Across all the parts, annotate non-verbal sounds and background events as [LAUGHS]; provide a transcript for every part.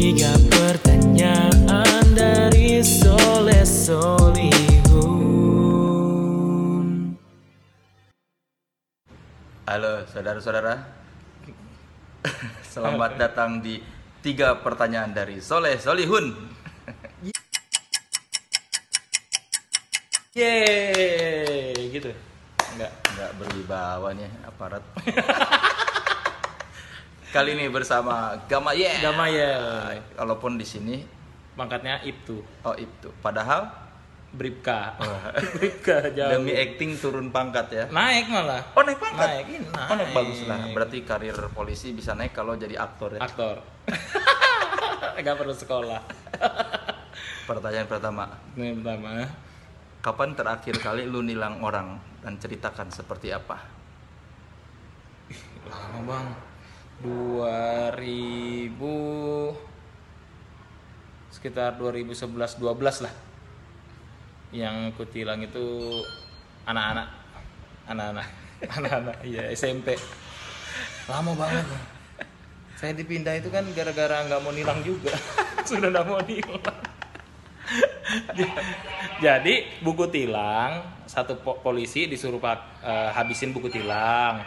Tiga pertanyaan dari Sole Solihun. Halo saudara-saudara. Selamat Halo. datang di Tiga pertanyaan dari Soleh Solihun. Yeay gitu. Enggak, enggak berwibawa nih aparat. [LAUGHS] Kali ini bersama Gama Ye Gamayel. Walaupun di sini Pangkatnya Ibtu. Oh itu Padahal Bribka. [LAUGHS] Bribka jauh. demi acting turun pangkat ya Naik malah. Oh naik pangkat? Naik, ini Oh naik naik. bagus lah Berarti karir polisi bisa naik kalau jadi aktor ya Aktor. [LAUGHS] Enggak perlu sekolah. [LAUGHS] Pertanyaan pertama Ini pertama. Kapan terakhir kali lu nilang orang dan ceritakan seperti apa? Lama bang. 2000 sekitar 2011 12 lah. Yang ku tilang itu anak-anak anak-anak [LAUGHS] anak-anak iya SMP. Lama banget. Bang. Saya dipindah itu kan gara-gara nggak mau nilang juga. [LAUGHS] Sudah nggak mau nilang. [LAUGHS] Jadi buku tilang satu po- polisi disuruh pak eh, habisin buku tilang.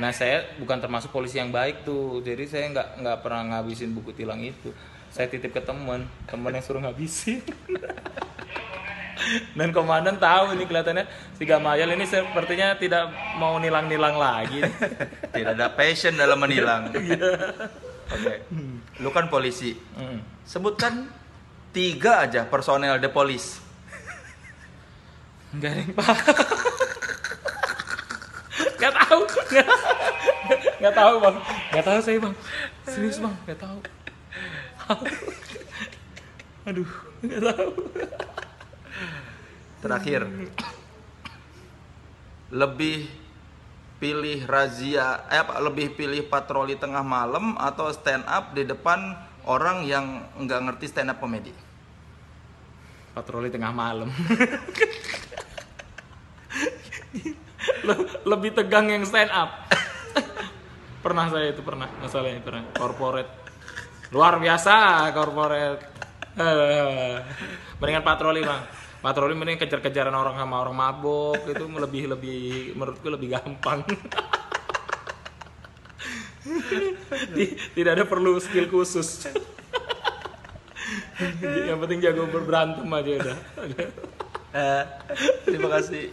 Nah saya bukan termasuk polisi yang baik tuh, jadi saya nggak nggak pernah ngabisin buku tilang itu. Saya titip ke teman, teman yang suruh ngabisin. [LAUGHS] Dan komandan tahu ini kelihatannya si Gamayel ini sepertinya tidak mau nilang-nilang lagi. [LAUGHS] Tidak ada passion dalam menilang. [LAUGHS] Oke. Lu kan polisi. Hmm. Sebutkan tiga aja personel The Police. Enggak ada yang paham. Enggak tahu. Enggak tahu, Bang. Enggak tahu saya, Bang. Serius, Bang. Enggak tahu. Aduh, enggak tahu. Terakhir. Lebih pilih razia eh apa lebih pilih patroli tengah malam atau stand up di depan orang yang nggak ngerti stand up komedi. Patroli tengah malam. Le- Lebih tegang yang stand up. [LAUGHS] pernah saya itu pernah. Masalahnya pernah. Corporate. Luar biasa corporate. [LAUGHS] Mendingan patroli bang. Patroli mending kejar-kejaran orang sama orang mabok itu lebih lebih menurutku lebih gampang. [LAUGHS] Ti- tidak ada perlu skill khusus. Yang penting jago berberantem aja udah. Eh, terima kasih.